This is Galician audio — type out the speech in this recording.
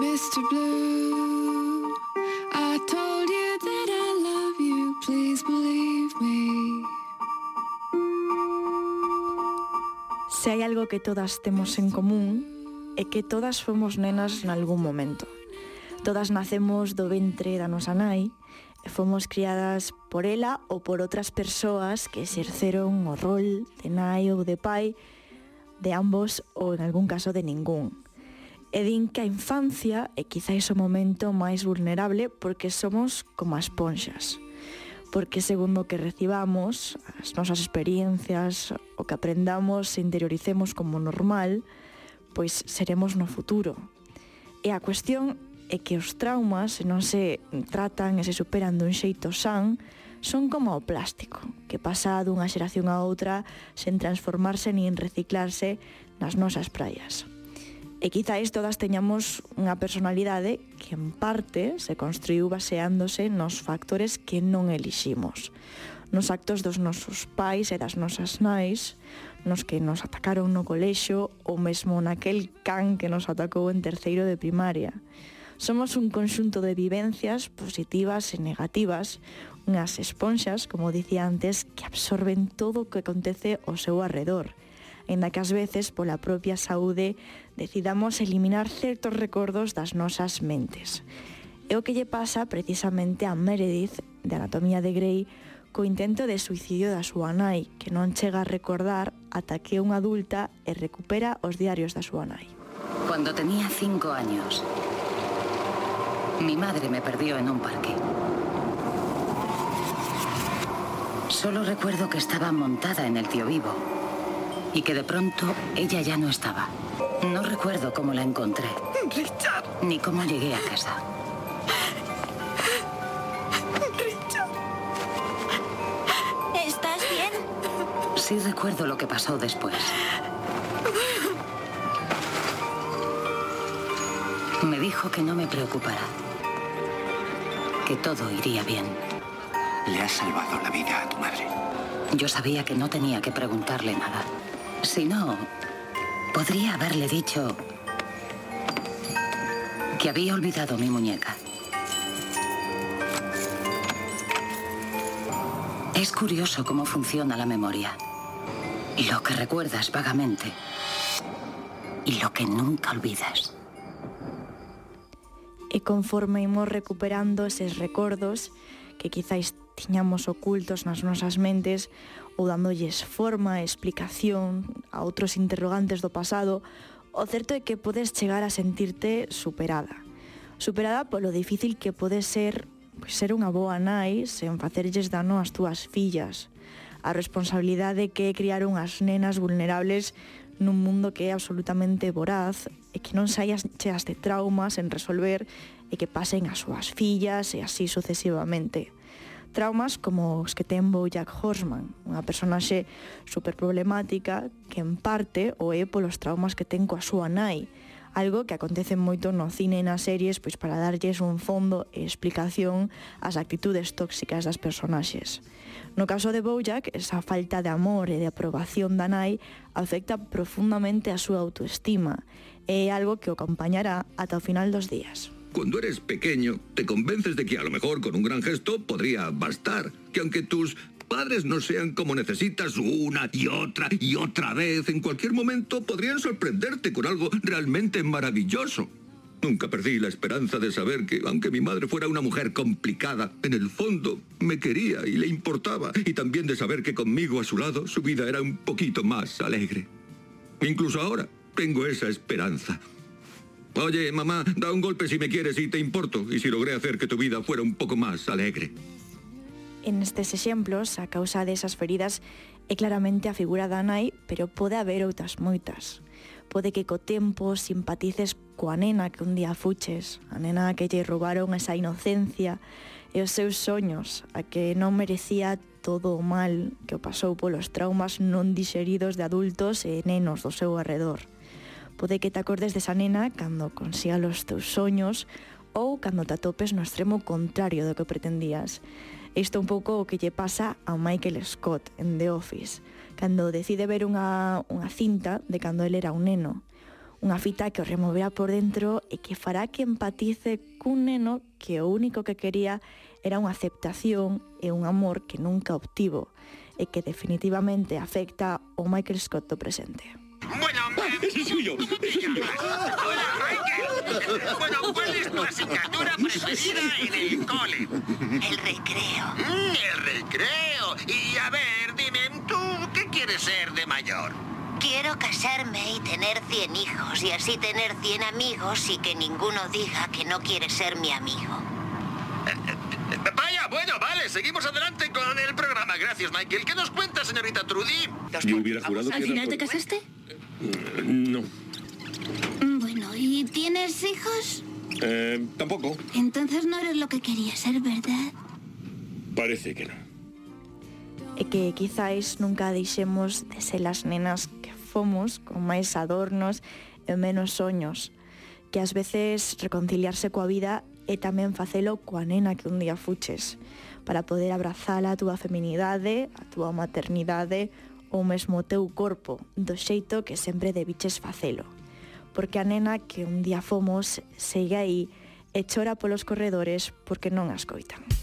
Mr. Blue, I told you that I love you, please believe me. Se hai algo que todas temos en común é que todas fomos nenas en algún momento. Todas nacemos do ventre da nosa nai e fomos criadas por ela ou por outras persoas que exerceron o rol de nai ou de pai de ambos ou en algún caso de ningún. E din que a infancia é quizáis o momento máis vulnerable porque somos como as ponxas. Porque segundo o que recibamos, as nosas experiencias, o que aprendamos e interioricemos como normal, pois seremos no futuro. E a cuestión é que os traumas, se non se tratan e se superan dun xeito san, son como o plástico, que pasa dunha xeración a outra sen transformarse nin reciclarse nas nosas praias. E quizáis todas teñamos unha personalidade que en parte se construiu baseándose nos factores que non eliximos. Nos actos dos nosos pais e das nosas nais, nos que nos atacaron no colexo ou mesmo naquel can que nos atacou en terceiro de primaria. Somos un conxunto de vivencias positivas e negativas, unhas esponxas, como dicía antes, que absorben todo o que acontece ao seu arredor – aínda que ás veces pola propia saúde decidamos eliminar certos recordos das nosas mentes. É o que lle pasa precisamente a Meredith de Anatomía de Grey co intento de suicidio da súa nai, que non chega a recordar ata que unha adulta e recupera os diarios da súa nai. Cuando tenía cinco años, mi madre me perdió en un parque. Solo recuerdo que estaba montada en el tío vivo y que de pronto ella ya no estaba. No recuerdo cómo la encontré. Richard. Ni cómo llegué a casa. Richard. ¿Estás bien? Sí recuerdo lo que pasó después. Me dijo que no me preocupara. Que todo iría bien. Le has salvado la vida a tu madre. Yo sabía que no tenía que preguntarle nada. Si no, podría haberle dicho que había olvidado mi muñeca. Es curioso cómo funciona la memoria. Lo que recuerdas vagamente y lo que nunca olvidas. E conforme imos recuperando eses recordos que quizáis tiñamos ocultos nas nosas mentes ou dándolles forma e explicación a outros interrogantes do pasado, o certo é que podes chegar a sentirte superada. Superada polo difícil que pode ser pois, ser unha boa nai sen facerlles dano ás túas fillas. A responsabilidade que é criar unhas nenas vulnerables nun mundo que é absolutamente voraz e que non saias cheas de traumas en resolver e que pasen as súas fillas e así sucesivamente traumas como os que ten Bojack Horseman, unha personaxe super problemática que en parte o é polos traumas que ten coa súa nai, algo que acontece moito no cine e nas series pois para darlles un fondo e explicación ás actitudes tóxicas das personaxes. No caso de Bojack, esa falta de amor e de aprobación da nai afecta profundamente a súa autoestima e é algo que o acompañará ata o final dos días. Cuando eres pequeño, te convences de que a lo mejor con un gran gesto podría bastar, que aunque tus padres no sean como necesitas una y otra y otra vez, en cualquier momento podrían sorprenderte con algo realmente maravilloso. Nunca perdí la esperanza de saber que, aunque mi madre fuera una mujer complicada, en el fondo me quería y le importaba, y también de saber que conmigo a su lado su vida era un poquito más alegre. Incluso ahora tengo esa esperanza. Oye, mamá, da un golpe si me quieres y te importo, y si logré hacer que tu vida fuera un poco más alegre. En estes exemplos, a causa desas feridas, é claramente a figura da nai, pero pode haber outras moitas. Pode que co tempo simpatices coa nena que un día fuches, a nena que lle roubaron esa inocencia e os seus soños, a que non merecía todo o mal que o pasou polos traumas non dixeridos de adultos e nenos do seu arredor. Pode que te acordes desa nena cando consiga os teus soños ou cando te atopes no extremo contrario do que pretendías. Isto é un pouco o que lle pasa a Michael Scott en The Office, cando decide ver unha, unha cinta de cando ele era un neno. Unha fita que o removerá por dentro e que fará que empatice cun neno que o único que quería era unha aceptación e un amor que nunca obtivo e que definitivamente afecta o Michael Scott do presente. Bueno. ¡Ese soy yo! hola, Michael. Bueno, ¿cuál es tu asignatura preferida en el cole? El recreo. Mm, el recreo. Y a ver, dime, ¿tú qué quieres ser de mayor? Quiero casarme y tener 100 hijos y así tener 100 amigos y que ninguno diga que no quiere ser mi amigo. Eh, Vaya, bueno, vale, seguimos adelante con el programa. Gracias, Michael. ¿Qué nos cuenta, señorita Trudy? Yo hubiera jurado que ¿Al final te casaste? Mm, no. Mm, bueno, ¿y tienes hijos? Eh, tampoco. Entonces no eres lo que querías ser, ¿verdad? Parece que no. E que quizáis nunca deixemos de ser as nenas que fomos con máis adornos e menos soños. Que ás veces reconciliarse coa vida e tamén facelo coa nena que un día fuches para poder abrazar a túa feminidade, a túa maternidade, ou mesmo o teu corpo do xeito que sempre debiches facelo. Porque a nena que un día fomos segue aí e chora polos corredores porque non a escoitan.